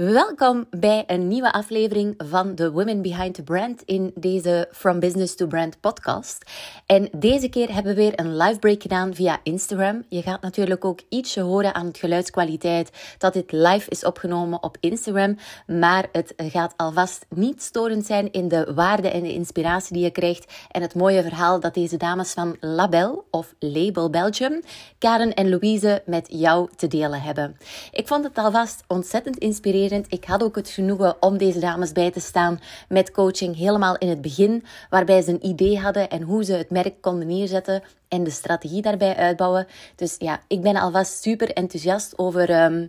Welkom bij een nieuwe aflevering van de Women Behind the Brand in deze From Business to Brand podcast. En deze keer hebben we weer een live break gedaan via Instagram. Je gaat natuurlijk ook ietsje horen aan het geluidskwaliteit dat dit live is opgenomen op Instagram. Maar het gaat alvast niet storend zijn in de waarde en de inspiratie die je krijgt. En het mooie verhaal dat deze dames van Label of Label Belgium, Karen en Louise, met jou te delen hebben. Ik vond het alvast ontzettend inspirerend ik had ook het genoegen om deze dames bij te staan met coaching helemaal in het begin, waarbij ze een idee hadden en hoe ze het merk konden neerzetten en de strategie daarbij uitbouwen. Dus ja, ik ben alvast super enthousiast over. Ehm,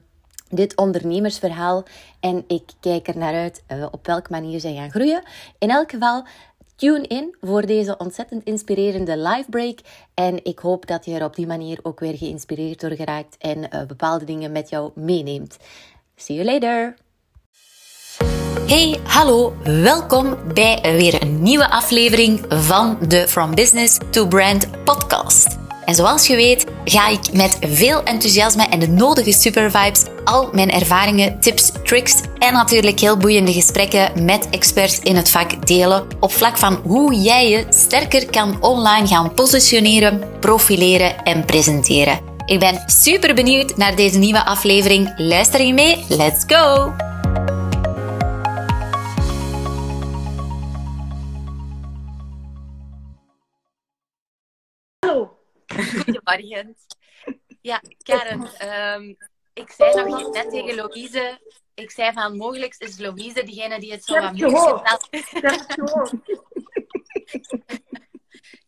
dit ondernemersverhaal en ik kijk er naar uit uh, op welke manier zij gaan groeien. In elk geval, tune in voor deze ontzettend inspirerende live break. En ik hoop dat je er op die manier ook weer geïnspireerd door geraakt en uh, bepaalde dingen met jou meeneemt. See you later! Hey, hallo, welkom bij weer een nieuwe aflevering van de From Business to Brand podcast. En zoals je weet, ga ik met veel enthousiasme en de nodige super vibes al mijn ervaringen, tips, tricks en natuurlijk heel boeiende gesprekken met experts in het vak delen op vlak van hoe jij je sterker kan online gaan positioneren, profileren en presenteren. Ik ben super benieuwd naar deze nieuwe aflevering. Luister je mee? Let's go! Hallo. Goedemorgen. Ja, Karen, um, ik zei nog net tegen Louise, ik zei van mogelijk is Louise degene die het zo aan moeilijk zit.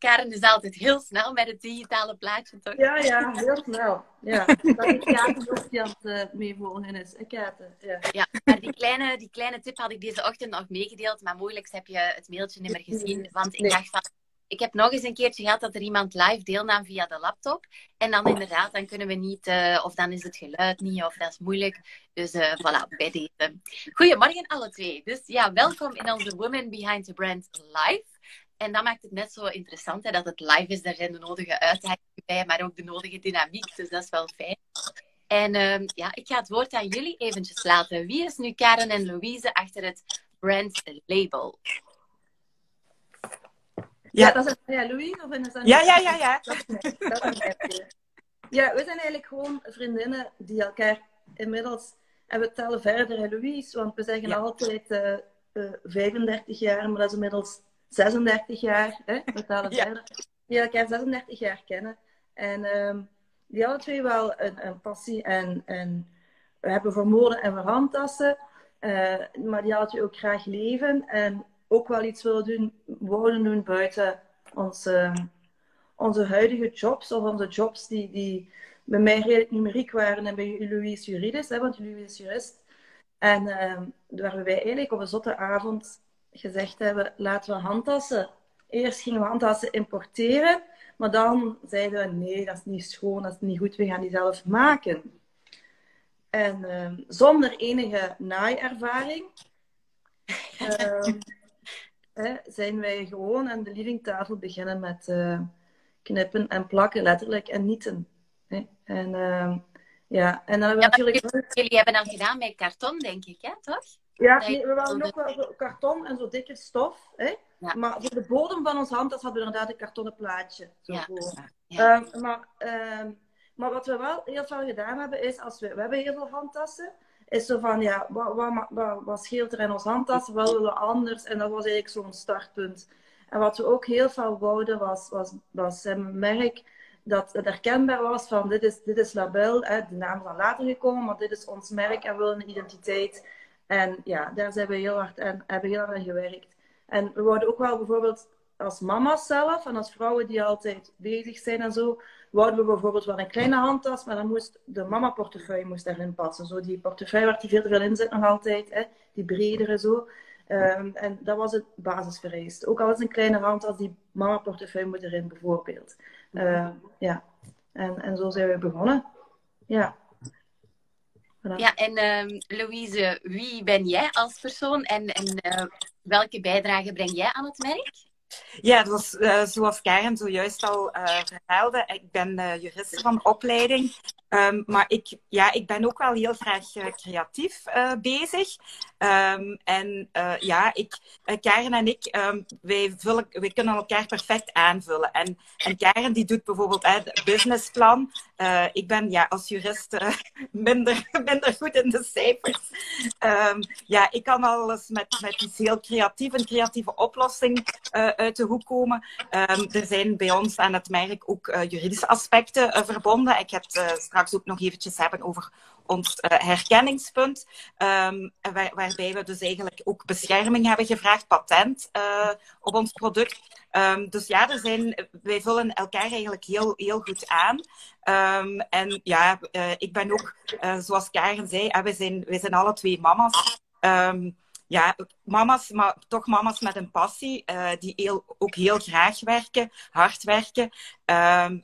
Karen is altijd heel snel met het digitale plaatje, toch? Ja, ja, heel snel. Ja, dat is Katen ook die aan het uh, meevolgen is. Katen, ja. ja, maar die kleine, die kleine tip had ik deze ochtend nog meegedeeld, maar mogelijk heb je het mailtje niet meer gezien. Want ik dacht van, ik heb nog eens een keertje gehad dat er iemand live deelnam via de laptop. En dan inderdaad, dan kunnen we niet, uh, of dan is het geluid niet, of dat is moeilijk. Dus uh, voilà, bij deze. Goedemorgen alle twee. Dus ja, welkom in onze Women Behind the Brand live. En dat maakt het net zo interessant hè, dat het live is. Daar zijn de nodige uitdagingen bij, maar ook de nodige dynamiek. Dus dat is wel fijn. En uh, ja, ik ga het woord aan jullie eventjes laten. Wie is nu Karen en Louise achter het brand label? Ja, dat is ja, Louise of is dat Ja, ja, ja, ja. ja, we zijn eigenlijk gewoon vriendinnen die elkaar inmiddels... En we tellen verder, hè, Louise, want we zeggen altijd uh, uh, 35 jaar, maar dat is inmiddels 36 jaar, hè, ja. verder, die elkaar 36 jaar kennen. En um, die alle twee wel een, een passie en, en we hebben voor mode en voor handtassen. Uh, maar die hadden ook graag leven en ook wel iets willen doen, wouden doen buiten onze, onze huidige jobs of onze jobs die, die bij mij redelijk numeriek waren en bij Louise juridisch, hè, want Louise is jurist. En uh, waar wij eigenlijk op een zotte avond gezegd hebben, laten we handtassen. Eerst gingen we handtassen importeren, maar dan zeiden we, nee, dat is niet schoon, dat is niet goed, we gaan die zelf maken. En uh, zonder enige naaiervaring uh, hè, zijn wij gewoon aan de livingtafel beginnen met uh, knippen en plakken, letterlijk, en nieten. Hè. En, ehm, ja, en dan hebben we ja, natuurlijk... Jullie hebben dan gedaan met karton, denk ik, hè, toch? Ja, nee, we hadden ook wel zo karton en zo dikke stof. Hè? Ja. Maar voor de bodem van ons handtas hadden we inderdaad een kartonnen plaatje. Zo ja. Ja. Um, maar, um, maar wat we wel heel veel gedaan hebben, is als we, we hebben heel veel handtassen. Is zo van, ja, wat, wat, wat, wat scheelt er in ons handtas? Wat willen we anders? En dat was eigenlijk zo'n startpunt. En wat we ook heel veel wouden, was, was, was een merk dat het herkenbaar was van, dit is, dit is Label. Hè? De naam is dan later gekomen, maar dit is ons merk en we willen een identiteit. En ja, daar zijn we heel hard aan, hebben heel hard aan gewerkt. En we worden ook wel bijvoorbeeld als mama's zelf en als vrouwen die altijd bezig zijn en zo, wouden we bijvoorbeeld wel een kleine handtas, maar dan moest de mama-portefeuille moest daarin passen. Zo die portefeuille waar die veel te veel in zit nog altijd, hè? die bredere zo. Um, en dat was het basisvereist. Ook al is een kleine handtas, die mama-portefeuille moet erin bijvoorbeeld. Uh, ja, en, en zo zijn we begonnen. Ja. Ja, en uh, Louise, wie ben jij als persoon en, en uh, welke bijdrage breng jij aan het merk? Ja, uh, zoals Karen zojuist al uh, verhaalde, ik ben jurist van opleiding. Ehm, maar ik, ja, ik ben ook wel heel graag creatief bezig. Um, en ja, ik, Karen en ik, um, wij, vullen, wij kunnen elkaar perfect aanvullen. En, en Karen die doet bijvoorbeeld het businessplan. Ik ben ja, als jurist minder, minder goed in de cijfers. ja, ik kan alles met, met iets heel creatief, een creatieve oplossing uit de hoek komen. er zijn bij ons aan het merk ook juridische aspecten verbonden. Ik heb straks straks ook nog eventjes hebben over ons uh, herkenningspunt. Waar, waarbij we dus eigenlijk ook bescherming hebben gevraagd, patent uh, op ons product. Um, dus ja, er zijn, wij vullen elkaar eigenlijk heel, heel goed aan. Um, en ja, uh, ik ben ook, zoals Karen zei, wij, zijn, wij zijn alle twee mama's. ja, mama's, maar toch mama's met een passie, die ook heel graag werken, hard werken.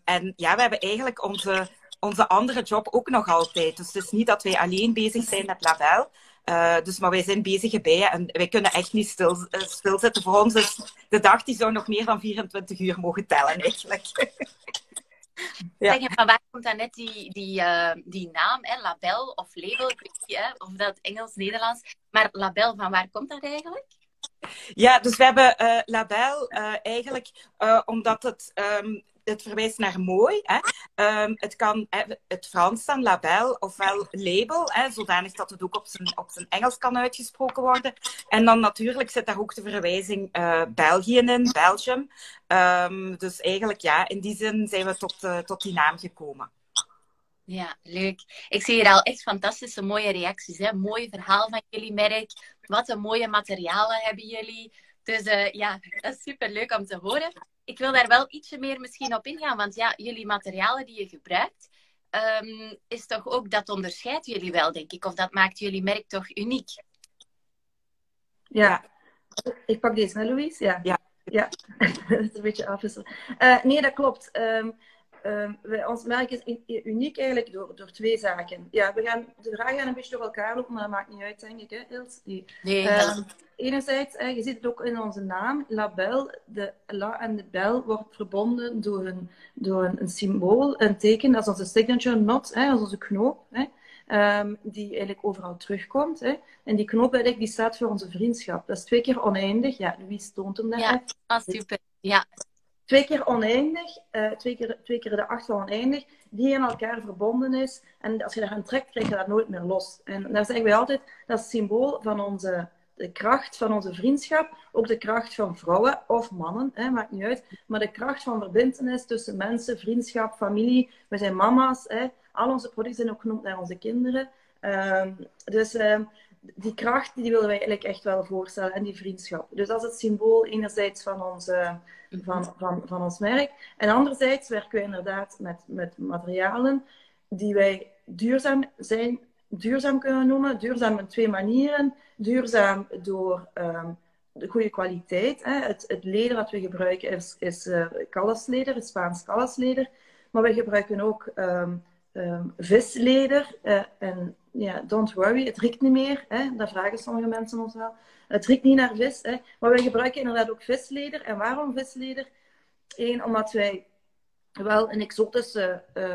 En ja, we hebben eigenlijk onze, onze andere job ook nog altijd. Dus het is niet dat wij alleen bezig zijn met label. Uh, dus, maar wij zijn bezig erbij en wij kunnen echt niet stil, uh, stilzitten. Voor ons is de dag die zou nog meer dan 24 uur mogen tellen, eigenlijk. ja. Zeg, van waar komt dan net die, die, uh, die naam, hè? label of label? Ik weet niet hè? of dat Engels-Nederlands. Maar label, van waar komt dat eigenlijk? Ja, dus we hebben label eigenlijk omdat het um, het verwijst naar mooi. Hè. Um, het kan het Frans dan label ofwel label, hè, zodanig dat het ook op zijn, op zijn Engels kan uitgesproken worden. En dan natuurlijk zit daar ook de verwijzing uh, België in, Belgium. Um, dus eigenlijk ja, in die zin zijn we tot, uh, tot die naam gekomen. Ja, leuk. Ik zie hier al echt fantastische mooie reacties. Hè? Mooi verhaal van jullie merk. Wat een mooie materialen hebben jullie. Dus uh, ja, dat is super leuk om te horen ik wil daar wel ietsje meer misschien op ingaan. Want ja, jullie materialen die je gebruikt, um, is toch ook, dat onderscheidt jullie wel, denk ik. Of dat maakt jullie merk toch uniek? Ja, ik pak deze, hè, Louise? Ja. Ja. ja. dat is een beetje afwisselen. Uh, nee, dat klopt. Um, um, wij, ons merk is uniek eigenlijk door, door twee zaken. Ja, we gaan, de vragen gaan een beetje door elkaar lopen, maar dat maakt niet uit, denk ik, hè, Ils? Die, nee, um, enerzijds, hè, je ziet het ook in onze naam, label, de la en de bel wordt verbonden door een, door een, een symbool, een teken, dat is onze signature knot, hè, dat is onze knoop, hè, um, die eigenlijk overal terugkomt. Hè. En die knoop eigenlijk, die staat voor onze vriendschap. Dat is twee keer oneindig. Ja, Louise toont hem daar. Ja, ah, super. Ja, twee keer oneindig, uh, twee, keer, twee keer de acht van oneindig, die in elkaar verbonden is. En als je daar aan trekt, krijg je dat nooit meer los. En daar zeggen wij altijd, dat is symbool van onze, de kracht van onze vriendschap, ook de kracht van vrouwen of mannen, hè, maakt niet uit, maar de kracht van verbindenis tussen mensen, vriendschap, familie. We zijn mama's, hè. al onze producten zijn ook genoemd naar onze kinderen. Uh, dus uh, die kracht die willen wij eigenlijk echt wel voorstellen en die vriendschap. Dus dat is het symbool enerzijds van, onze, van, van, van ons merk. En anderzijds werken wij inderdaad met, met materialen die wij duurzaam zijn, duurzaam kunnen noemen. Duurzaam in twee manieren. Duurzaam door um, de goede kwaliteit. Hè. Het, het leder dat we gebruiken is, is uh, kallesleder, het Spaans kallesleder. Maar we gebruiken ook um, um, visleder uh, en ja, don't worry, het riekt niet meer. Hè? Dat vragen sommige mensen ons wel. Het riekt niet naar vis. Hè? Maar wij gebruiken inderdaad ook visleder. En waarom visleder? Eén, omdat wij wel een exotische uh,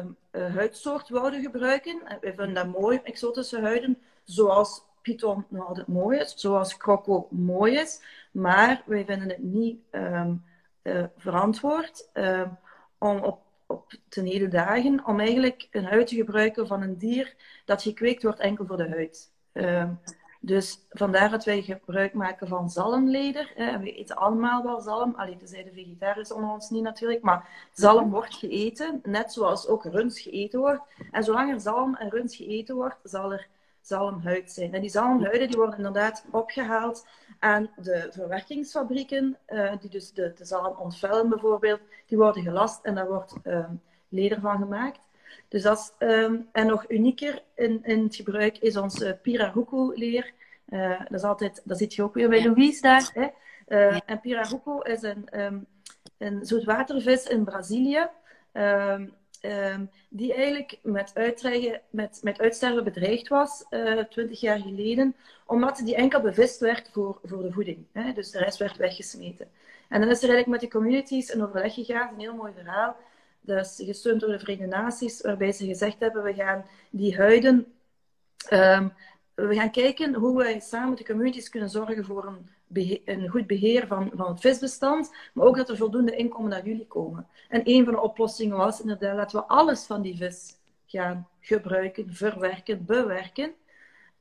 huidsoort wouden gebruiken. We vinden dat mooi, exotische huiden. Zoals Python nog altijd mooi is. Zoals Croco mooi is. Maar wij vinden het niet um, uh, verantwoord um, om op op ten hele dagen om eigenlijk een huid te gebruiken van een dier dat gekweekt wordt enkel voor de huid. Dus vandaar dat wij gebruik maken van zalmleder. We eten allemaal wel zalm. Alleen de vegetariërs onder ons niet natuurlijk. Maar zalm wordt geeten, net zoals ook runs geeten wordt. En zolang er zalm en runs geeten wordt, zal er zalmhuid zijn. En die zalmhuiden die worden inderdaad opgehaald aan de verwerkingsfabrieken, uh, die dus de, de zalm ontvellen bijvoorbeeld, die worden gelast en daar wordt uh, leder van gemaakt. Dus dat is, um, en nog unieker in, in het gebruik is ons uh, Pirahuco-leer. Uh, dat, is altijd, dat zit je ook weer bij Louise daar. Hè? Uh, en Pirahuco is een, um, een zoetwatervis in Brazilië. Um, um, die eigenlijk met, met, met uitsterven bedreigd was, uh, twintig jaar geleden, omdat die enkel bevist werd voor, voor de voeding. Hè? Dus de rest werd weggesmeten. En dan is er eigenlijk met de communities een overleg gegaan, een heel mooi verhaal, Is gesteund door de Verenigde Naties, waarbij ze gezegd hebben, we gaan die huiden... Um, we gaan kijken hoe wij samen met de communities kunnen zorgen voor een, een goed beheer van, van het visbestand, maar ook dat er voldoende inkomen naar jullie komen. En een van de oplossingen was inderdaad dat we alles van die vis gaan gebruiken, verwerken, bewerken.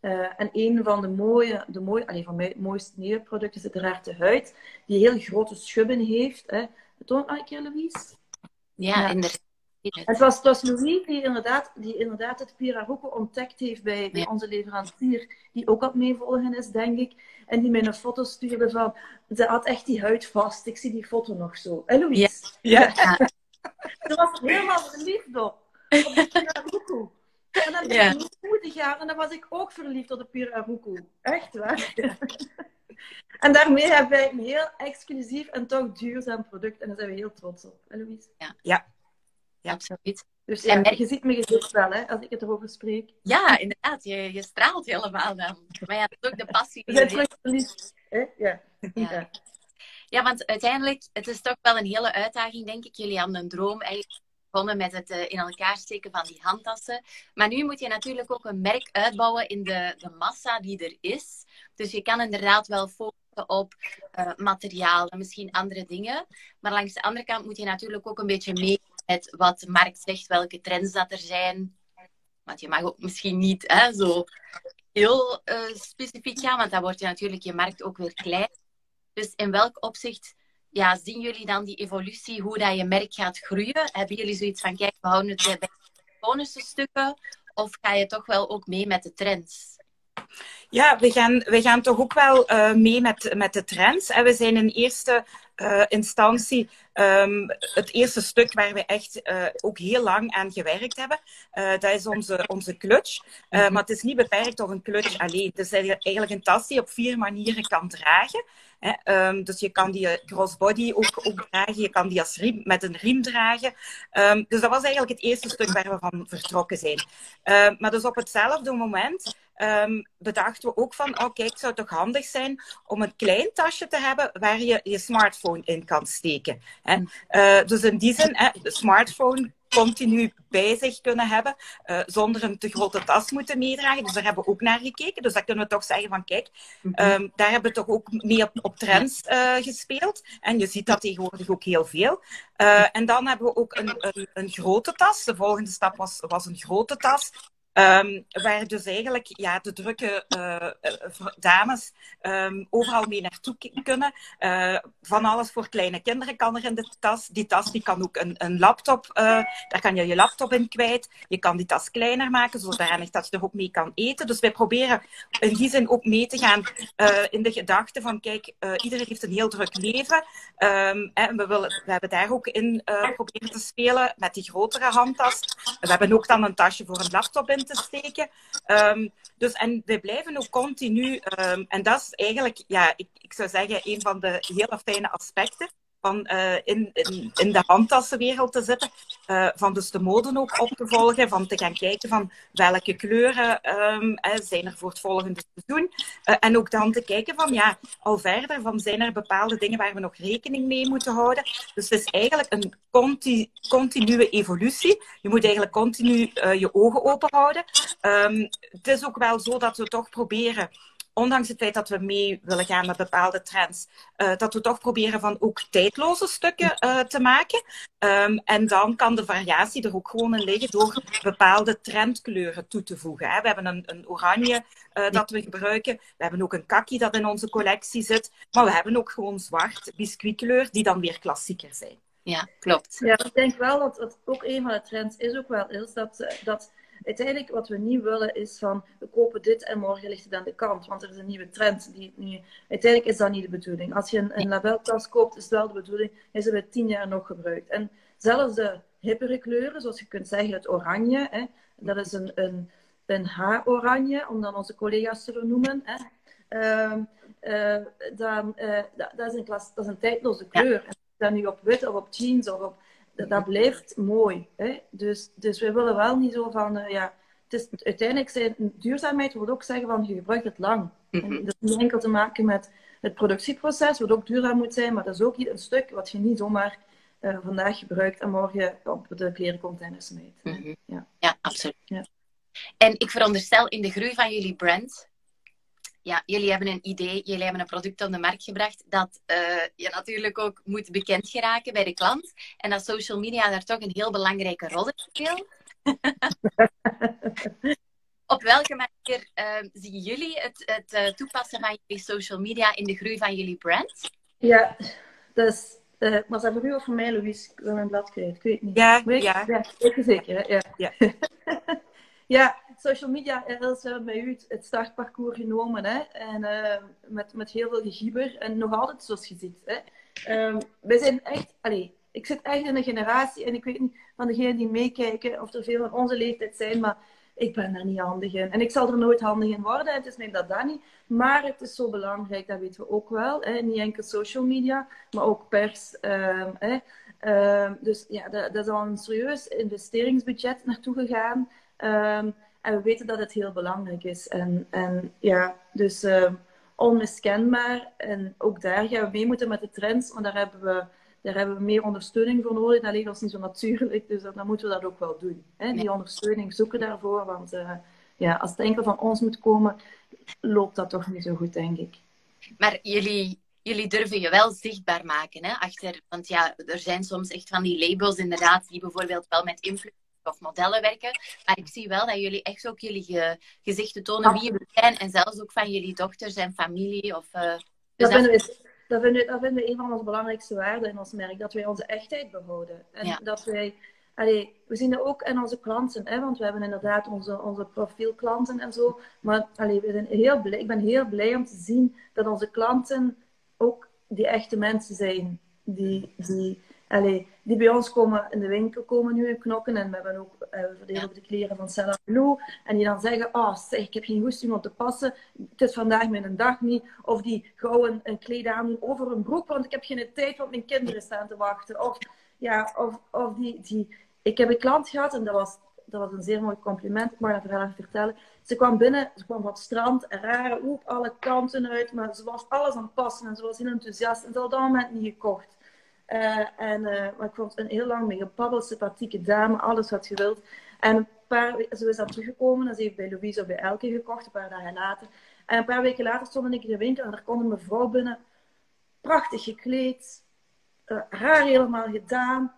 Uh, en een van de mooie, de mooie allee, van mijn mooiste nieuwe producten is uiteraard de huid, die heel grote schubben heeft. Hè. Toon een keer, Louise. Ja, ja. inderdaad. Het was, het was Louis die inderdaad, die inderdaad het Piraruco ontdekt heeft bij, bij onze leverancier, die ook aan het meevolgen is, denk ik. En die mij een foto stuurde van, ze had echt die huid vast. Ik zie die foto nog zo. En Louise? Ja. ja. Ze was helemaal verliefd op, op de. En dan ben ik ja. jaar en dan was ik ook verliefd op de Piraruco. Echt waar. En daarmee hebben wij een heel exclusief en toch duurzaam product. En daar zijn we heel trots op. En Louise? Ja. ja. Ja, absoluut. Dus ja, en je ziet me gezicht wel, hè, als ik het erover spreek. Ja, inderdaad. Je, je straalt helemaal dan. Maar ja, dat is ook de passie. Je bent terug verliefd, hè? Ja. ja. Ja, want uiteindelijk, het is toch wel een hele uitdaging, denk ik. Jullie hadden een droom eigenlijk met het uh, in elkaar steken van die handtassen. Maar nu moet je natuurlijk ook een merk uitbouwen in de, de massa die er is. Dus je kan inderdaad wel focussen op uh, materiaal en misschien andere dingen. Maar langs de andere kant moet je natuurlijk ook een beetje mee met wat de markt zegt, welke trends dat er zijn. Want je mag ook misschien niet hè, zo heel uh, specifiek gaan, want dan wordt je natuurlijk je markt ook weer klein. Dus in welk opzicht ja, zien jullie dan die evolutie, hoe dat je merk gaat groeien? Hebben jullie zoiets van, kijk, we houden het bij de iconische stukken? Of ga je toch wel ook mee met de trends? Ja, we gaan, we gaan toch ook wel uh, mee met, met de trends. En we zijn in eerste uh, instantie um, het eerste stuk waar we echt uh, ook heel lang aan gewerkt hebben. dat is onze, onze clutch. Mhm. Maar het is niet beperkt tot een clutch alleen. Het is eigenlijk een tas die je op vier manieren kan dragen. Hè. Um, dus je kan die crossbody ook, ook dragen. Je kan die als riem, met een riem dragen. Um, dus dat was eigenlijk het eerste stuk waar we van vertrokken zijn. maar dus op hetzelfde moment um, bedachten we ook van, oh kijk, het zou toch handig zijn om een klein tasje te hebben waar je je smartphone in kan steken. Hè? Uh, dus in die zin, hè, de smartphone continu bij zich kunnen hebben, uh, zonder een te grote tas moeten meedragen. Dus daar hebben we ook naar gekeken. Dus dan kunnen we toch zeggen van, kijk, um, daar hebben we toch ook mee op, op trends uh, gespeeld. En je ziet dat tegenwoordig ook heel veel. Uh, en dan hebben we ook een, een, een, grote tas. De volgende stap was, was een grote tas. Um, waar dus eigenlijk ja, de drukke uh, dames um, overal mee naartoe kunnen. Uh, van alles voor kleine kinderen kan er in de tas. Die tas die kan ook een, een laptop, daar kan je je laptop in kwijt. Je kan die tas kleiner maken, zodanig dat je er ook mee kan eten. Dus wij proberen in die zin ook mee te gaan in de gedachte van, kijk, iedereen heeft een heel druk leven. Um, en we, willen, we hebben daar ook in proberen te spelen met die grotere handtas. We hebben ook dan een tasje voor een laptop in te steken. Um, dus, en we blijven ook continu, um, en dat is eigenlijk, ja, ik, ik zou zeggen, een van de hele fijne aspecten van uh, in, in, de handtassenwereld te zitten. Uh, van dus de mode ook op te volgen. Van te gaan kijken van welke kleuren um, uh, zijn er voor het volgende seizoen. en ook dan te kijken van ja, al verder van zijn er bepaalde dingen waar we nog rekening mee moeten houden. Dus het is eigenlijk een continu, continue evolutie. Je moet eigenlijk continu je ogen open houden. Um, het is ook wel zo dat we toch proberen ondanks het feit dat we mee willen gaan met bepaalde trends, uh, dat we toch proberen van ook tijdloze stukken uh, te maken. Um, en dan kan de variatie er ook gewoon in liggen door bepaalde trendkleuren toe te voegen. Hè. We hebben een, een oranje uh, dat we gebruiken. We hebben ook een kaki dat in onze collectie zit. Maar we hebben ook gewoon zwart biscuitkleur, die dan weer klassieker zijn. Ja, klopt. Ja, ik denk wel dat het ook een van de trends is ook wel is dat, dat uiteindelijk wat we niet willen is van we kopen dit en morgen ligt het aan de kant. Want er is een nieuwe trend. Die nu, uiteindelijk is dat niet de bedoeling. Als je een, een labeltas koopt, is het wel de bedoeling, is het tien jaar nog gebruikt. En zelfs de hippere kleuren, zoals je kunt zeggen, het oranje, hè, dat is een, een, een haaroranje, om dan onze collega's te vernoemen. Hè. Uh, uh, dan, uh, dat, dat, is een klas, dat is een tijdloze kleur. Ja. En dat nu op wit of op jeans of op dat, blijft mooi. Hè? Dus, dus we willen wel niet zo van, uh, ja, het is, uiteindelijk zijn duurzaamheid wil ook zeggen van je gebruikt het lang. Mm Dat is niet enkel te maken met het productieproces, wat ook duurzaam moet zijn, maar dat is ook een stuk wat je niet zomaar uh, vandaag gebruikt en morgen op de klerencontainer smijt. Mhm. ja. ja, absoluut. Ja. En ik veronderstel in de groei van jullie brand, ja, jullie hebben een idee, jullie hebben een product op de markt gebracht dat uh, je natuurlijk ook moet bekend geraken bij de klant. En dat social media daar toch een heel belangrijke rol in speelt. op welke manier uh, zien jullie het, het uh, toepassen van jullie social media in de groei van jullie brand? Ja, dus, uh, was dat voor u of voor mij, Louise? Ik wil mijn blad kwijt, ik weet niet. Ja, ja. ja. zeker, hè? Ja. ja. ja, social media is bij u het, startparcours genomen. Hè? En met, met heel veel gegieber. En nog altijd zoals je ziet. Hè? Um, wij zijn echt... Allee, ik zit echt in een generatie, en ik weet niet van degenen die meekijken of er veel van onze leeftijd zijn, maar ik ben daar niet handig in. En ik zal er nooit handig in worden, het is mij dat dan niet. Maar het is zo belangrijk, dat weten we ook wel. Hè? Niet enkel social media, maar ook pers. Uh, hè? Uh, dus ja, dat, is al een serieus investeringsbudget naartoe gegaan. En we weten dat het heel belangrijk is. En, en ja, dus onmiskenbaar. En ook daar gaan we mee moeten met de trends, maar daar hebben we daar hebben we meer ondersteuning voor nodig. Dat ligt ons niet zo natuurlijk, dus dan moeten we dat ook wel doen. Hè? Die ondersteuning zoeken daarvoor, want uh, ja, als het enkel van ons moet komen, loopt dat toch niet zo goed, denk ik. Maar jullie, jullie durven je wel zichtbaar maken, hè? Achter, want ja, er zijn soms echt van die labels inderdaad, die bijvoorbeeld wel met influencers of modellen werken. Maar ik zie wel dat jullie echt ook jullie gezichten tonen wie je zijn. En zelfs ook van jullie dochters en familie. Of, uh, dus dat, dat, dat vinden, dat vinden we een van onze belangrijkste waarden in ons merk. Dat wij onze echtheid behouden. En dat wij... Allee, we zien dat ook in onze klanten, hè, want we hebben inderdaad onze, onze profielklanten en zo. Maar allee, we zijn heel blij, ik ben heel blij om te zien dat onze klanten ook die echte mensen zijn. Die, die, allee, die bij ons komen in de winkel komen nu knokken. En we hebben ook uh, de kleren van Cella Blue. En die dan zeggen, oh zeg, ik heb geen goesting om te passen. Het is vandaag mijn dag niet. Of die gauw een, kleed aandoen over een broek, want ik heb geen tijd, want mijn kinderen staan te wachten. Of, ja, of, of die, die... Ik heb een klant gehad en dat was, dat was een zeer mooi compliment. Ik mag dat verhaal vertellen. Ze kwam binnen, ze kwam van het strand, rare op alle kanten uit. Maar ze was alles aan het passen en ze was heel enthousiast. En ze had dat moment niet gekocht. Uh, en, uh, maar ik vond een heel lang mee gebabbeld, sympathieke dame, alles wat je wilt. En een paar, ze is dan teruggekomen en ze heeft bij Louise of bij Elke gekocht, een paar dagen later. En een paar weken later stond ik in de winkel en er kwam een mevrouw binnen, prachtig gekleed, uh, haar helemaal gedaan.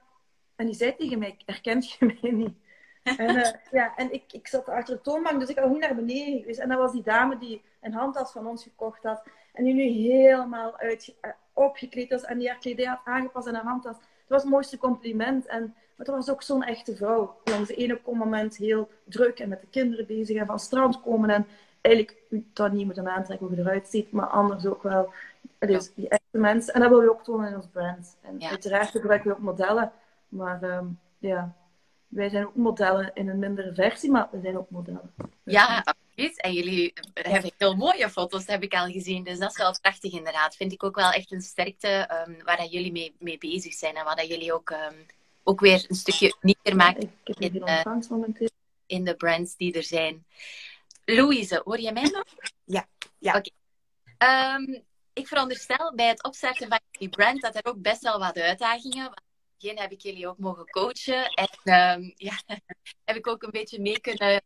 En die zei tegen mij, herkent je mij niet? en, ja, en ik, ik zat achter de toonbank, dus ik had niet naar beneden geweest. En dat was die dame die een handtas van ons gekocht had. En die nu helemaal uit, opgekleed was en die haar kledij had aangepast en haar handtas. Het was het mooiste compliment. En, maar het was ook zo'n echte vrouw. Langs de ene moment heel druk en met de kinderen bezig en van het strand komen. En eigenlijk u dat niet moeten aantrekken hoe je eruit ziet, maar anders ook wel. Dus die echte mensen. En dat wil je ook tonen in ons brand. En uiteraard gebruiken we ook modellen. Maar um, ja, wij zijn ook modellen in een mindere versie, maar we zijn ook modellen. Ja, absoluut. En jullie hebben heel mooie foto's, heb ik al gezien. Dus dat is wel prachtig inderdaad. Vind ik ook wel echt een sterkte um, waar dat jullie mee, mee bezig zijn. En wat dat jullie ook, um, ook weer een stukje unieker maken in, uh, in de brands die er zijn. Louise, hoor je mij nog? Ja. ja. Oké. Okay. Um, ik veronderstel bij het opzetten van die brand dat er ook best wel wat uitdagingen begin heb ik jullie ook mogen coachen. En um, ja, heb ik ook een beetje mee kunnen,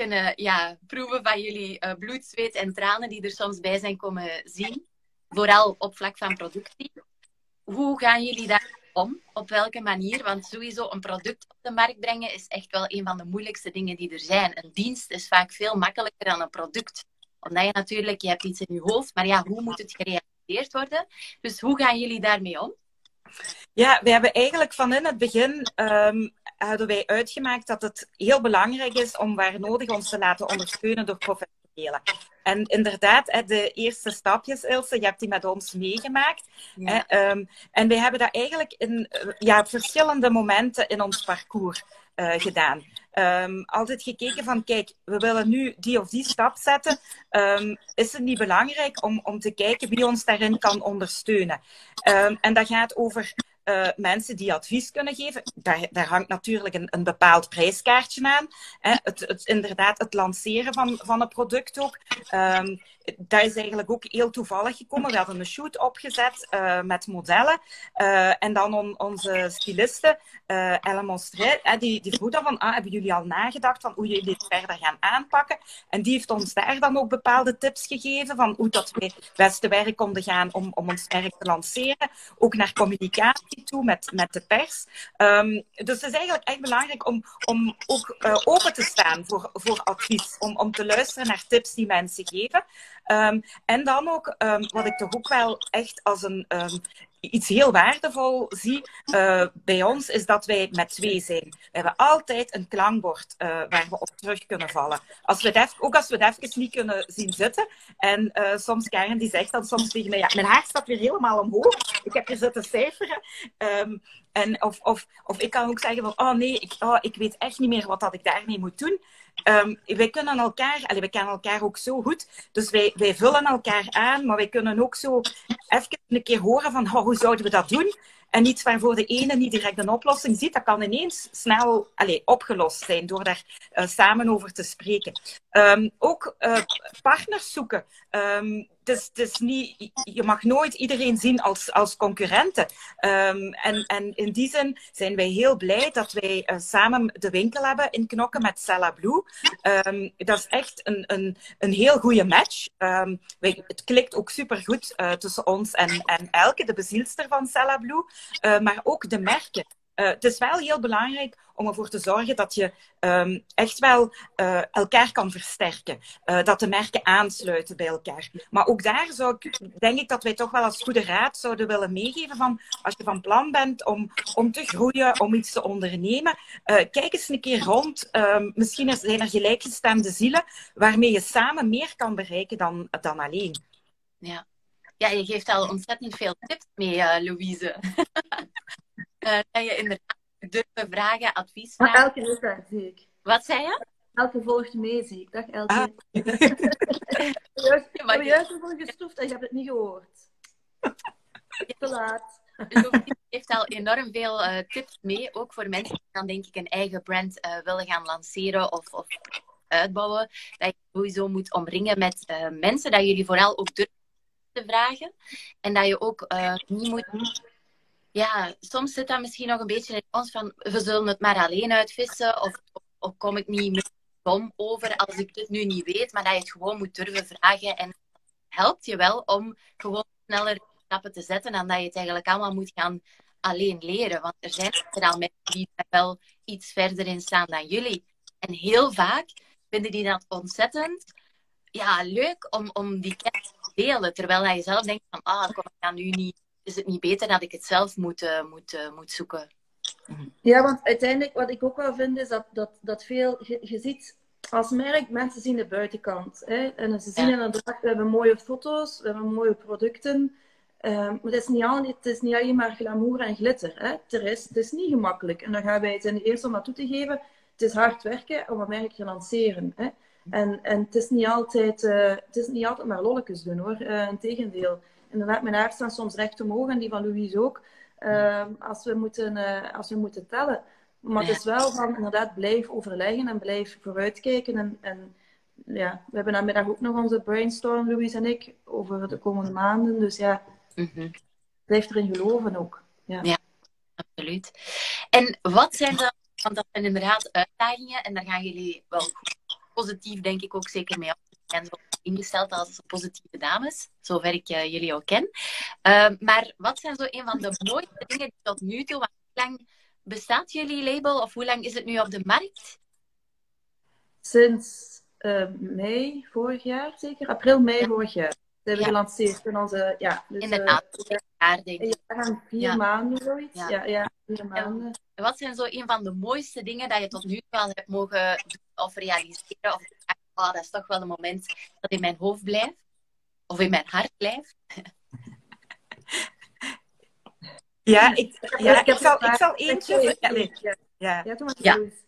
kunnen ja, proeven van jullie uh, bloed, zweet en tranen die er soms bij zijn komen zien. Vooral op vlak van productie. Hoe gaan jullie daar om? Op welke manier? Want sowieso een product op de markt brengen is echt wel een van de moeilijkste dingen die er zijn. Een dienst is vaak veel makkelijker dan een product. Omdat je natuurlijk, je hebt iets in je hoofd, maar ja, hoe moet het gerealiseerd worden? Dus hoe gaan jullie daarmee om? Ja, we hebben eigenlijk van in het begin um, hadden wij uitgemaakt dat het heel belangrijk is om waar nodig ons te laten ondersteunen door professionelen. En inderdaad, de eerste stapjes, Ilse, je hebt die met ons meegemaakt. Ja. Um, en wij hebben dat eigenlijk in ja, verschillende momenten in ons parcours uh, gedaan. Um, altijd gekeken van, kijk, we willen nu die of die stap zetten. Um, is het niet belangrijk om, om te kijken wie ons daarin kan ondersteunen? Um, en dat gaat over uh, mensen die advies kunnen geven. Daar, daar hangt natuurlijk een, een bepaald prijskaartje aan. Hè. Het, het, inderdaad, het lanceren van, van een product ook. Dat is eigenlijk ook heel toevallig gekomen. We hadden een shoot opgezet uh, met modellen. Uh, en dan on, onze styliste, uh, Ellen Monstret, die, die vroeg dan van, ah, hebben jullie al nagedacht van hoe jullie dit verder gaan aanpakken? En die heeft ons daar dan ook bepaalde tips gegeven van hoe dat wij het beste werk konden gaan om, om ons werk te lanceren. Ook naar communicatie toe met, met de pers. Um, dus het is eigenlijk echt belangrijk om, om ook open te staan voor, voor advies. Om, om te luisteren naar tips die mensen geven. Um, en dan ook, um, wat ik toch ook wel echt als een, um, iets heel waardevol zie uh, bij ons, is dat wij met twee zijn. We hebben altijd een klankbord uh, waar we op terug kunnen vallen. Als we ook als we het even niet kunnen zien zitten. En uh, soms Karen die zegt dan soms tegen mij, ja, mijn haar staat weer helemaal omhoog. Ik heb hier zitten cijferen. en of, of, of ik kan ook zeggen van, oh nee, ik, oh, ik weet echt niet meer wat dat ik daarmee moet doen. Um, wij kunnen elkaar, allee, wij kennen elkaar ook zo goed, dus wij, wij vullen elkaar aan, maar wij kunnen ook zo even een keer horen van hoe zouden we dat doen? En iets waarvoor de ene niet direct een oplossing ziet, dat kan ineens snel allez, opgelost zijn door daar uh, samen over te spreken. Um, ook uh, partners zoeken. Um, het is, niet, je mag nooit iedereen zien als, als concurrenten. Um, en, en in die zin zijn wij heel blij dat wij uh, samen de winkel hebben in Knokken met Sella Blue. Um, dat is echt een, een, een heel goede match. Um, wij, het klikt ook supergoed uh, tussen ons en, en Elke, de bezielster van Sella Blue. Uh, maar ook de merken. Uh, het is wel heel belangrijk om ervoor te zorgen dat je um, echt wel uh, elkaar kan versterken. Uh, dat de merken aansluiten bij elkaar. Maar ook daar zou ik, denk ik dat wij toch wel als goede raad zouden willen meegeven van als je van plan bent om, om te groeien, om iets te ondernemen, kijk eens een keer rond. Um, misschien zijn er gelijkgestemde zielen waarmee je samen meer kan bereiken dan, dan alleen. Ja. ja, je geeft al ontzettend veel tips mee, Louise. uh, dat je inderdaad durven vragen, advies vragen. Maar elke is daar, zie ik. Wat zei je? Elke volgt mee, zie ik. Dag Elke. Ah. juist, ja, juist ervoor gestoefd en je hebt het niet gehoord. Te laat. Dus heeft al enorm veel uh, tips mee, ook voor mensen die dan denk ik een eigen brand uh, willen gaan lanceren of, of uitbouwen. Dat je sowieso moet omringen met uh, mensen, dat jullie vooral ook durven te vragen. En dat je ook niet moet ja, soms zit dat misschien nog een beetje in ons van we zullen het maar alleen uitvissen of, of, kom ik niet meer dom over als ik dit nu niet weet, maar dat je het gewoon moet durven vragen en helpt je wel om gewoon sneller stappen te zetten dan dat je het eigenlijk allemaal moet gaan alleen leren. Want er zijn er al mensen die er wel iets verder in staan dan jullie. En heel vaak vinden die dat ontzettend ja, leuk om, om die kennis te delen. Terwijl je zelf denkt van, ah, kom, ik ga nu niet is het niet beter dat ik het zelf moet, uh, moet, uh, moet zoeken? Ja, want uiteindelijk wat ik ook wel vind is dat, dat, dat veel, je, je ziet als merk, mensen zien de buitenkant. Hè? En ze zien ja. inderdaad, we hebben mooie foto's, we hebben mooie producten. Um, maar het is, niet al, het is niet alleen maar glamour en glitter. Hè? Het, is, het is niet gemakkelijk. En dan gaan wij het in de eerste om naartoe te geven. Het is hard werken om een merk te lanceren. Hè? En, en het, is niet altijd, uh, het is niet altijd maar lolletjes doen hoor. Uh, Integendeel inderdaad, mijn haar staan soms recht omhoog en die van Louise ook. Uh, als, we moeten, uh, als we moeten tellen. Maar het is wel van inderdaad blijf overleggen en blijf vooruitkijken. En, en ja, we hebben namiddag ook nog onze brainstorm, Louise en ik, over de komende maanden. Dus ja, mm blijf erin geloven ook. Ja. ja, absoluut. En wat zijn dan, want dat zijn inderdaad uitdagingen en daar gaan jullie wel positief denk ik ook zeker mee en zo ingesteld als positieve dames, zover ik uh, jullie al ken. Uh, maar wat zijn zo een van de mooiste dingen die tot nu toe, want hoe lang bestaat jullie label of hoe lang is het nu op de markt? Sinds uh, mei vorig jaar, zeker? April, mei ja. vorig jaar. We hebben ja. gelanceerd in onze, ja. Dus, Inderdaad, uh, jaar denk ik. Ja, vier maanden zoiets. Ja, ja, ja vier maanden. En wat zijn zo een van de mooiste dingen dat je tot nu toe al hebt mogen doen of realiseren? Of oh, dat is toch wel een moment dat in mijn hoofd blijft. Of in mijn hart blijft. Ja, ik, ja, ik, zal, ik zal eentje... Ja, ja.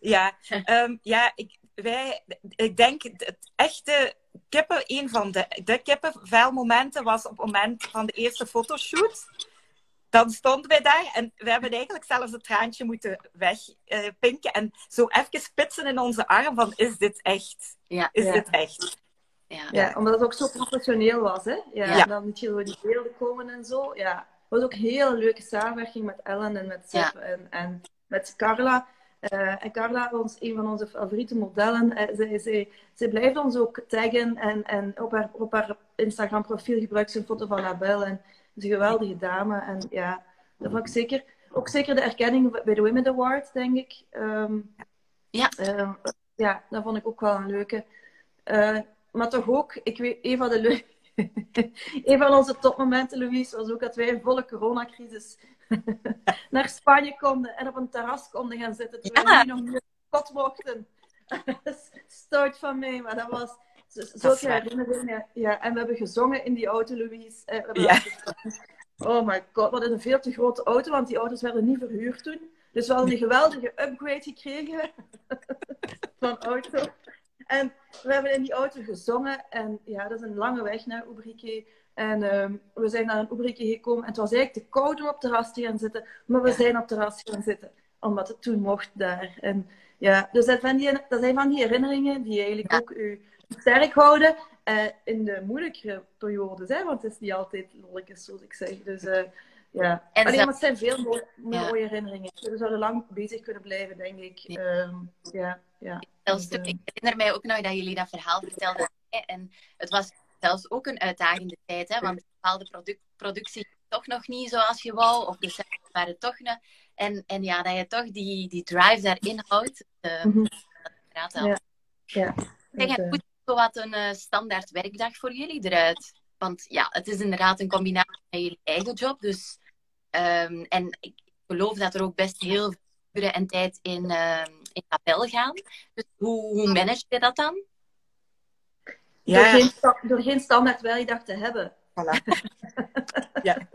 ja, ja. Um, ja ik, wij, ik denk het echte kippen, een van de, de kippenvelmomenten was op het moment van de eerste fotoshoot dan stonden wij daar en we hebben eigenlijk zelfs het traantje moeten wegpinken. Uh, en zo even spitsen in onze arm van, is dit echt? Ja, is dit echt? ja. ja omdat het ook zo professioneel was. Hè? Ja, En dan moet je door die beelden komen en zo. Ja. Het was ook een hele leuke samenwerking met Ellen en met Sip en, en met Carla. Uh, en Carla, ons, een van onze favoriete modellen, uh, zij, zij, zij, blijft ons ook taggen en, en op haar, op haar Instagram profiel gebruikt ze een foto van Abel. En is een geweldige dame. En ja, dat vond ik zeker. Ook zeker de erkenning bij de Women Award, denk ik. Um, ja. Um, ja, dat vond ik ook wel een leuke. Uh, maar toch ook, ik weet, een van de leuke. een van onze topmomenten, Louise, was ook dat wij in volle coronacrisis naar Spanje konden en op een terras konden gaan zitten. Terwijl ja. we nog niet kot mochten. Stoot van mij, maar dat was zulke herinneringen. Ja, en we hebben gezongen in die auto, Louise. Eh, ja. Oh my god, wat een veel te grote auto, want die auto's werden niet verhuurd toen. Dus we hadden een geweldige upgrade gekregen van auto. En we hebben in die auto gezongen. En ja, dat is een lange weg naar Ubrique. En ehm, we zijn naar een gekomen. En het was eigenlijk te koud om op terras te gaan zitten. Maar we zijn op terras gaan zitten. Omdat het toen mocht daar. En ja, dus dat, van die, dat zijn van die herinneringen die eigenlijk ook u sterk houden. Uh, in de moeilijkere periodes. Hè? Want het is niet altijd lolletjes, zoals ik zeg. Dus... Uh, ja, en Alleen, maar het zijn veel mooie, mooie herinneringen. We zouden lang bezig kunnen blijven, denk ik. Ja, ehm, ja. ja. Dus, ik herinner mij ook nog dat jullie dat verhaal vertelden. En het was zelfs ook een uitdagende tijd, hè, want bepaalde product, productie toch nog niet zoals je wou, of de cijfers waren toch nog. En, en ja, dat je toch die, die drive daarin houdt. Uh, mm -hmm. dat ja. ja. Zeg, hoe wat een uh, standaard werkdag voor jullie eruit? Want ja, het is inderdaad een combinatie met jullie eigen job. Dus, um, en ik geloof dat er ook best heel veel uren en tijd in, uh, in kapel gaan. Dus hoe, hoe manage je dat dan? Ja. Door, geen, door geen standaard werkdag te hebben. Voilà. ja.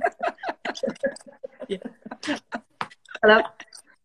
ja. Voilà.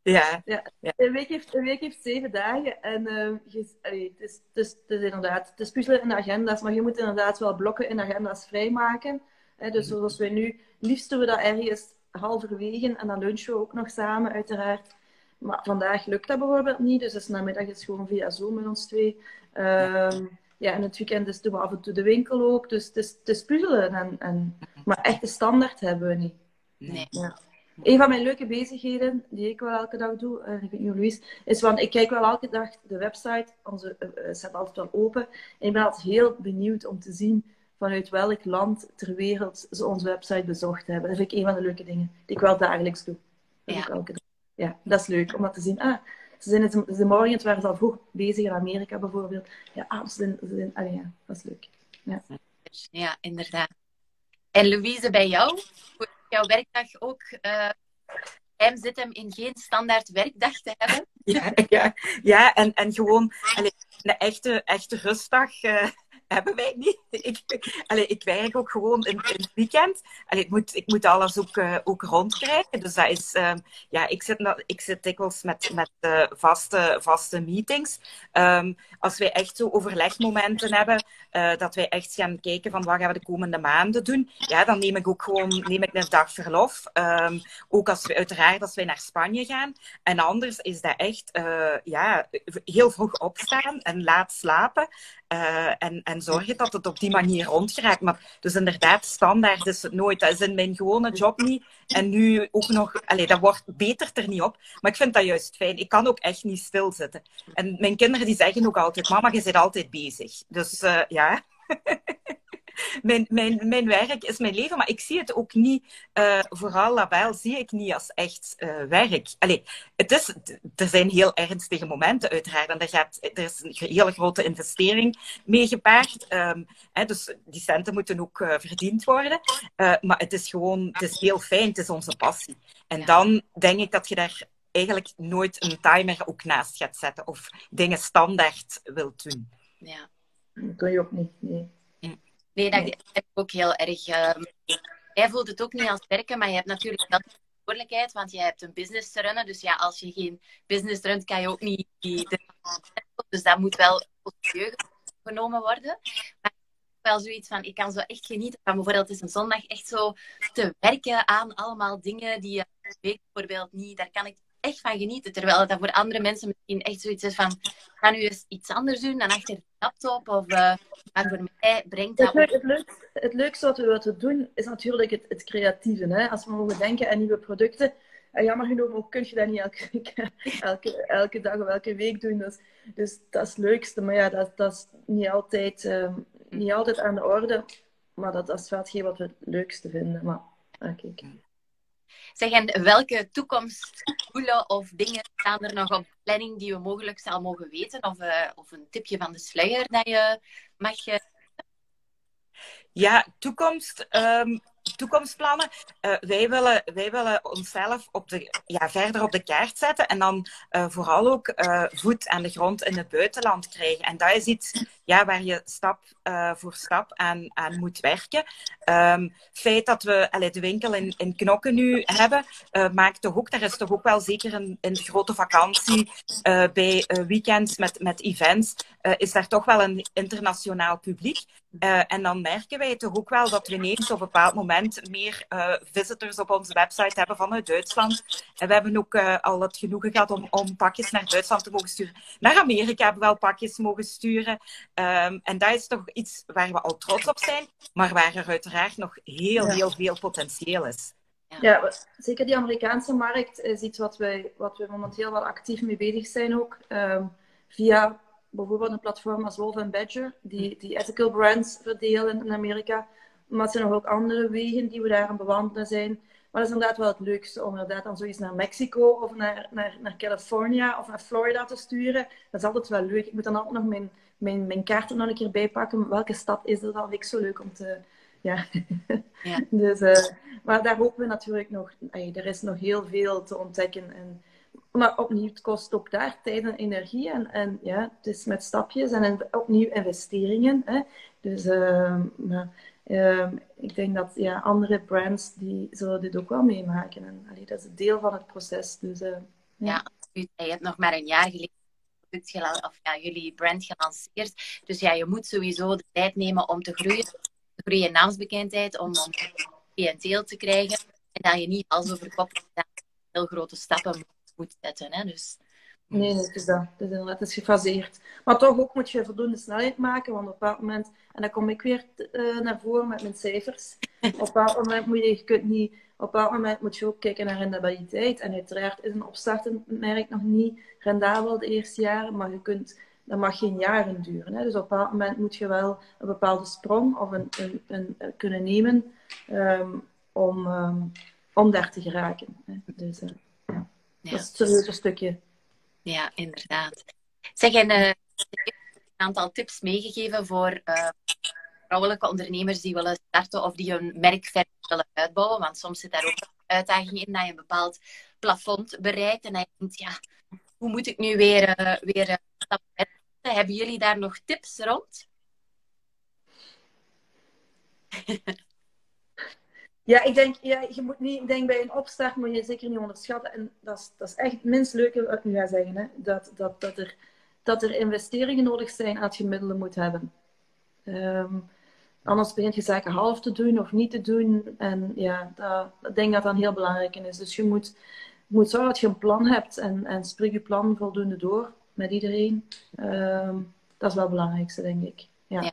Ja. ja. Een, week heeft, een week heeft zeven dagen. En uh, je, allee, het, is, het, is, het is inderdaad, het is puzzelen in agenda's, maar je moet inderdaad wel blokken in de agenda's vrijmaken. Hè, dus mhm. zoals wij nu, liefst doen we dat ergens halverwege en dan lunchen we ook nog samen, uiteraard. Maar vandaag lukt dat bijvoorbeeld niet, dus is namiddag is gewoon via Zoom met ons twee. Um, ja, en het weekend is doen we af en toe de winkel ook. Dus het is, het is puzzelen. En, en, maar echt de standaard hebben we niet. Nee. Ja. Een van mijn leuke bezigheden, die ik wel elke dag doe, en ik weet niet Louise, is van ik kijk wel elke dag de website, onze uh, staat altijd wel open. En ik ben altijd heel benieuwd om te zien vanuit welk land ter wereld ze onze website bezocht hebben. Dat vind ik een van de leuke dingen die ik wel dagelijks doe. Dat ja. elke dag. Ja, dat is leuk om dat te zien. Ah, ze zijn het, de morgen, het waren ze al vroeg bezig in Amerika bijvoorbeeld. Ja, ah, ze zijn, ze zijn, ah, ja dat is leuk. Ja. ja, inderdaad. En Louise, bij jou? Jouw werkdag ook uh, hem zit hem in geen standaard werkdag te hebben. Ja, ja, ja en, en gewoon een echte, echte rustdag. Uh, hebben wij niet. Ik, ik werk ook gewoon in, het weekend. Allee, ik, moet, ik moet alles ook, uh, ook rondkrijgen. Dus dat is, uh, ja, ik zit, ik zit dikwijls met, met uh, vaste, vaste meetings. Um, als wij echt zo overlegmomenten hebben, uh, dat wij echt gaan kijken van wat gaan we de komende maanden doen, ja, dan neem ik ook gewoon neem ik een dag verlof. Um, ook als we uiteraard als wij naar Spanje gaan. En anders is dat echt ja, heel vroeg opstaan en laat slapen. en, en zorgen dat het op die manier rondgeraakt. Maar dus inderdaad, standaard is het nooit. Dat is in mijn gewone job niet. En nu ook nog, allez, dat wordt beter er niet op. Maar ik vind dat juist fijn. Ik kan ook echt niet stilzitten. En mijn kinderen die zeggen ook altijd, mama, je zit altijd bezig. Dus uh, ja. Mijn, mijn, mijn werk is mijn leven, maar ik zie het ook niet, uh, vooral label zie ik niet als echt uh, werk. Allee, het is, er zijn heel ernstige momenten uiteraard en er, gaat, er is een hele grote investering mee gepaard. Um, hè, dus die centen moeten ook uh, verdiend worden. maar het is gewoon, het is heel fijn, het is onze passie. En dan denk ik dat je daar eigenlijk nooit een timer ook naast gaat zetten of dingen standaard wilt doen. Ja. Dat kun je ook niet. Nee. Nee, dat is ook heel erg. Uh, jij voelt het ook niet als werken, maar je hebt natuurlijk wel verantwoordelijkheid, want je hebt een business te runnen. Dus ja, als je geen business runt, kan je ook niet. Dus dat moet wel serieus genomen worden. Maar wel zoiets van, ik kan zo echt genieten van bijvoorbeeld is een zondag echt zo te werken aan allemaal dingen die je week bijvoorbeeld niet. Daar kan ik echt van genieten. Terwijl dat voor andere mensen misschien echt zoiets is van, ga nu eens iets anders doen dan achter de laptop. Of, uh, maar voor mij brengt dat... Het, het, leukste, het leukste wat we, wat we doen, is natuurlijk het, het creatieve. Hè? Als we mogen denken aan nieuwe producten. En jammer genoeg kun je dat niet elke, elke, elke dag of elke week doen. Dus, dus dat is het leukste. Maar ja, dat, dat is niet altijd, uh, niet altijd aan de orde. Maar dat, dat is wel hetgeen wat we het leukste vinden. Maar, ah, kijk. Zeg, en welke toekomstdoelen of dingen staan er nog op planning die we mogelijk zal mogen weten? Of, uh, of een tipje van de sluier dat je mag... Uh... Ja, toekomst. Um, toekomstplannen. Uh, wij, willen, wij willen onszelf op de, ja, verder op de kaart zetten en dan uh, vooral ook uh, voet aan de grond in het buitenland krijgen. En dat is iets ja, waar je stap voor stap aan, aan moet werken. Het feit dat we allee, de winkel in, in Knokken nu hebben, maakt toch ook, daar is toch ook wel zeker de grote vakantie, bij weekends met, met events, is daar toch wel een internationaal publiek. en dan merken wij toch ook wel dat we ineens op een bepaald moment meer uh, visitors op onze website hebben vanuit Duitsland. En we hebben ook uh, al het genoegen gehad om, om pakjes naar Duitsland te mogen sturen. Naar Amerika hebben we wel pakjes mogen sturen. Um, en dat is toch iets waar we al trots op zijn, maar waar er uiteraard nog heel, heel veel potentieel is. Ja, zeker die Amerikaanse markt is iets wat we, wat we momenteel wel actief mee bezig zijn ook. Um, via bijvoorbeeld een platform als Wolf Badger, die, die ethical brands verdelen in Amerika. Maar er zijn nog ook andere wegen die we daar aan bewandelen zijn. Maar dat is inderdaad wel het leukste om inderdaad dan zoiets naar Mexico of naar, naar, naar California of naar Florida te sturen. Dat is altijd wel leuk. Ik moet dan ook nog mijn, mijn, mijn kaarten nog een keer bijpakken. Welke stad is er dan? Ik zo leuk om te... Ja. ja. dus, uh, maar daar hopen we natuurlijk nog... er is nog heel veel te ontdekken. En, maar opnieuw, het kost ook daar tijd en energie. En, en ja, het is met stapjes en opnieuw investeringen. Hè. Dus uh, Ehm, ik denk dat ja, andere brands die zullen dit ook wel meemaken. En dat is een deel van het proces. Dus, uh, ja, ja je hebt nog maar een jaar geleden of ja, jullie brand gelanceerd. Dus ja, je moet sowieso de tijd nemen om te groeien. Te groeien naamsbekendheid, om, om cliënteel te krijgen. En dat je niet als over kop heel grote stappen moet zetten. Hè? Dus, Nee, het is dat. Is inderdaad is gefaseerd. Maar toch ook moet je voldoende snelheid maken, want op een moment, en dan kom ik weer uh, naar voren met mijn cijfers, op een bepaald moment moet je, je kunt niet, op een moment moet je ook kijken naar rendabiliteit. En uiteraard is een opstartend merk nog niet rendabel de eerste jaren, maar je kunt, dat mag geen jaren duren. Hè. Dus op een bepaald moment moet je wel een bepaalde sprong of een, een, een, kunnen nemen um, om, um, om daar te geraken. Hè. Dus uh, ja. dat is het stukje. Ja, inderdaad. Zeg, en uh, een aantal tips meegegeven voor uh, vrouwelijke ondernemers die willen starten of die hun merk verder willen uitbouwen. Want soms zit daar ook een uitdaging in dat je een bepaald plafond bereikt en dat je denkt, ja, hoe moet ik nu weer, uh, weer Hebben jullie daar nog tips rond? Ja, ik denk, ja, je moet niet, ik denk bij een opstart moet je zeker niet onderschatten. En dat is, dat is echt het minst leuke wat ik nu ga zeggen. Hè? Dat, dat, dat, er, dat er investeringen nodig zijn als je middelen moet hebben. Um, anders begint je zaken half te doen of niet te doen. En ja, dat, ik denk dat dat heel belangrijk is. Dus je moet, moet zorgen dat je een plan hebt en, en spreek je plan voldoende door met iedereen. Um, dat is wel het belangrijkste, denk ik. Ja. ja.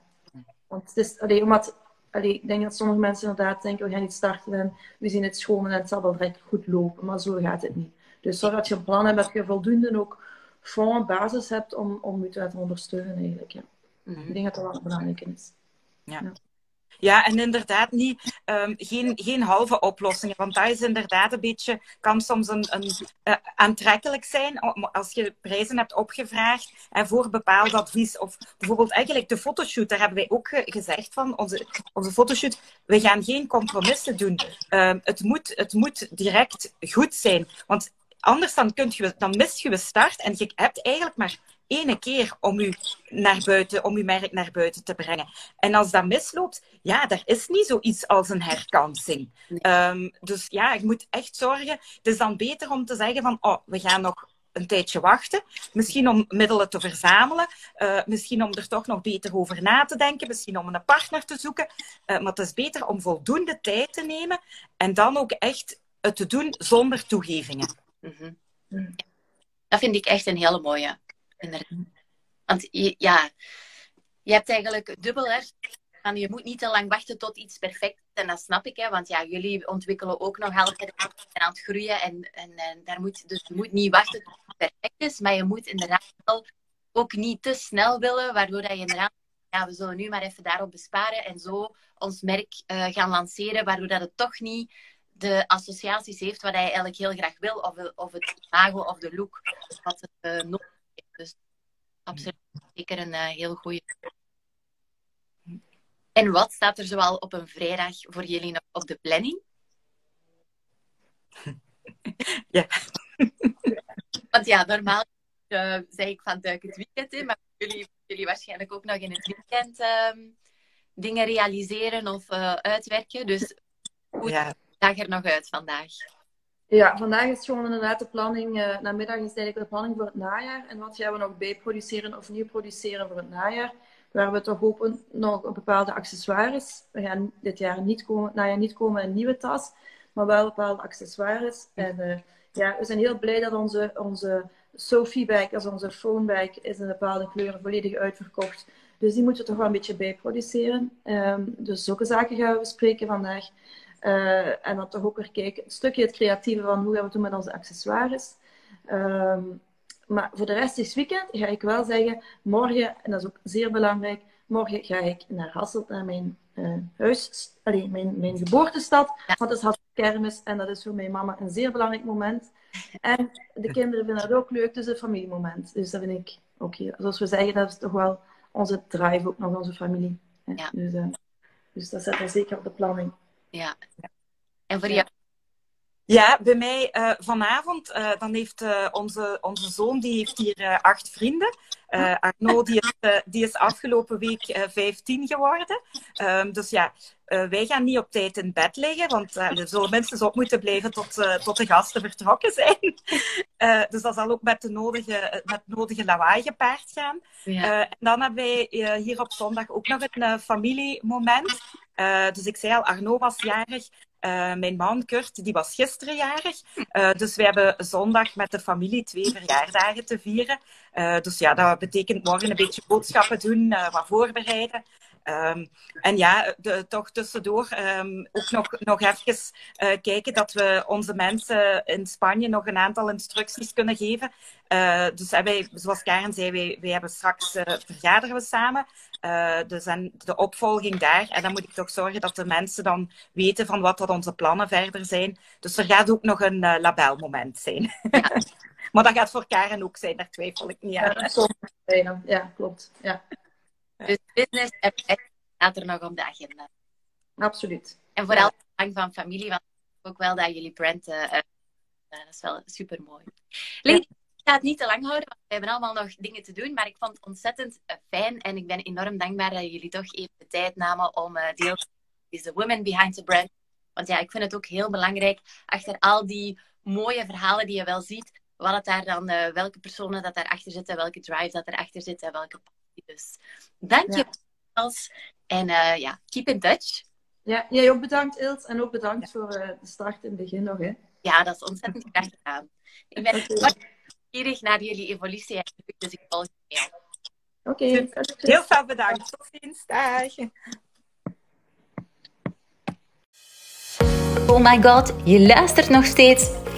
Want het is, allee, omdat allee, ik denk dat sommige mensen inderdaad denken, we gaan iets starten en we zien het schoon en het zal wel direct goed lopen. Maar zo gaat het niet. Dus zorg dat je een plan hebt, dat je voldoende ook fonds, basis hebt om, om je te ondersteunen eigenlijk. Ja. Mhm. Ik denk dat dat wel belangrijk is. ja. ja. Ja, en inderdaad niet, um, geen, geen halve oplossingen. Want dat is inderdaad een beetje, kan soms een, een uh, aantrekkelijk zijn als je prijzen hebt opgevraagd en voor bepaald advies. Of bijvoorbeeld eigenlijk de fotoshoot, daar hebben wij ook gezegd van, onze, onze fotoshoot, we gaan geen compromissen doen. Um, het, moet, het moet direct goed zijn. Want anders dan, kunt je, dan mis je de start en je hebt eigenlijk maar ene keer om u naar buiten, om uw merk naar buiten te brengen. En als dat misloopt, ja, er is niet zoiets als een herkansing. Um, dus ja, je moet echt zorgen. Het is dan beter om te zeggen van, oh, we gaan nog een tijdje wachten. Misschien om middelen te verzamelen. Uh, misschien om er toch nog beter over na te denken. Misschien om een partner te zoeken. Uh, maar het is beter om voldoende tijd te nemen. En dan ook echt het te doen zonder toegevingen. Mm -hmm. Mm. Dat vind ik echt een hele mooie. Want ja, je hebt eigenlijk dubbel hè. Je moet niet te lang wachten tot iets perfect is. En dat snap ik, hè, want ja, jullie ontwikkelen ook nog altijd aan het groeien. En, en, en, daar moet, dus je moet niet wachten tot het perfect is, maar je moet inderdaad wel ook niet te snel willen, waardoor dat je inderdaad, ja, we zullen nu maar even daarop besparen en zo ons merk uh, gaan lanceren, waardoor dat het toch niet de associaties heeft wat hij eigenlijk heel graag wil, of, of het imago of de look wat het uh. Dus absoluut zeker een uh, heel goede. En wat staat er zoal op een vrijdag voor jullie nog op de planning? Ja. Want ja, normaal uh, zeg ik van duik het weekend in, maar jullie, jullie waarschijnlijk ook nog in het weekend uh, dingen realiseren of uh, uitwerken. Dus hoe ja. zag er nog uit vandaag? Ja, vandaag is gewoon inderdaad de planning. Uh, namiddag is eigenlijk de planning voor het najaar. En wat gaan we nog bijproduceren of nieuw produceren voor het najaar? Waar we toch hopen nog een bepaalde accessoires. We gaan dit jaar niet komen, najaar niet komen een nieuwe tas, maar wel bepaalde accessoires. En uh, ja, we zijn heel blij dat onze, onze Sophie bag, als onze phone bag, is in bepaalde kleuren volledig uitverkocht. Dus die moeten we toch wel een beetje bijproduceren. Um, dus zulke zaken gaan we bespreken vandaag. Uh, en dan toch ook weer kijken, een stukje het creatieve van hoe gaan we het doen met onze accessoires. Um, maar voor de rest is weekend ga ik wel zeggen, morgen, en dat is ook zeer belangrijk, morgen ga ik naar Hasselt, naar mijn uh, huis, allee, mijn, mijn geboortestad. Want dat is Hasselt kermis en dat is voor mijn mama een zeer belangrijk moment. En de kinderen vinden dat ook leuk, dus een familiemoment. Dus dat vind ik ook hier. Zoals we zeggen, dat is toch wel onze drive, ook nog onze familie. Ja. Dus, uh, dus dat zet we zeker op de planning. Ja. En voor jou? Ja, bij mij uh, vanavond, uh, dan heeft uh, onze, onze zoon, die heeft hier acht vrienden. Arno, die is, die is afgelopen week 15 geworden. Um, dus ja, wij gaan niet op tijd in bed liggen, want er zullen minstens op moeten blijven tot, tot de gasten vertrokken zijn. dus dat zal ook met, de nodige, met nodige lawaai gepaard gaan. Ja. en dan hebben wij hier op zondag ook nog een familiemoment. dus ik zei al, Arno was jarig. Uh, mijn man Kurt, die was gisteren jarig. Uh, dus we hebben zondag met de familie twee verjaardagen te vieren. Uh, dus ja, dat betekent morgen een beetje boodschappen doen, wat voorbereiden. Um, en ja, de, toch tussendoor um, ook nog, nog even uh, kijken dat we onze mensen in Spanje nog een aantal instructies kunnen geven. Uh, dus wij, zoals Karen zei, wij, wij hebben straks uh, vergaderen we samen. dus en de opvolging daar. En dan moet ik toch zorgen dat de mensen dan weten van wat dat onze plannen verder zijn. Dus er gaat ook nog een labelmoment zijn. Ja. maar dat gaat voor Karen ook zijn, daar twijfel ik niet aan. Ja, ja klopt. Ja. Dus business staat er nog op de agenda. Absoluut. En vooral het belang van familie, want ook wel dat jullie brand, uh, dat is wel super mooi. ik ga het niet te lang houden, want we hebben allemaal nog dingen te doen, maar ik vond het ontzettend uh, fijn en ik ben enorm dankbaar dat jullie toch even de tijd namen om uh, deel te is de women behind the brand. Want ja, ik vind het ook heel belangrijk, achter al die mooie verhalen die je wel ziet, wat het daar dan, welke personen dat daarachter zitten, welke drive dat erachter zit en welke dus dank je wel. En uh, ja, keep in touch. Ja, jij ook bedankt, Ilt. En ook bedankt voor uh, de start in het begin nog. Hè. Ja, dat is ontzettend graag gedaan. Ik ben okay. nieuwsgierig naar jullie evolutie. Dus ik volg je Oké. Okay. Heel veel bedankt. Tot ziens. Dag. Oh my god, je luistert nog steeds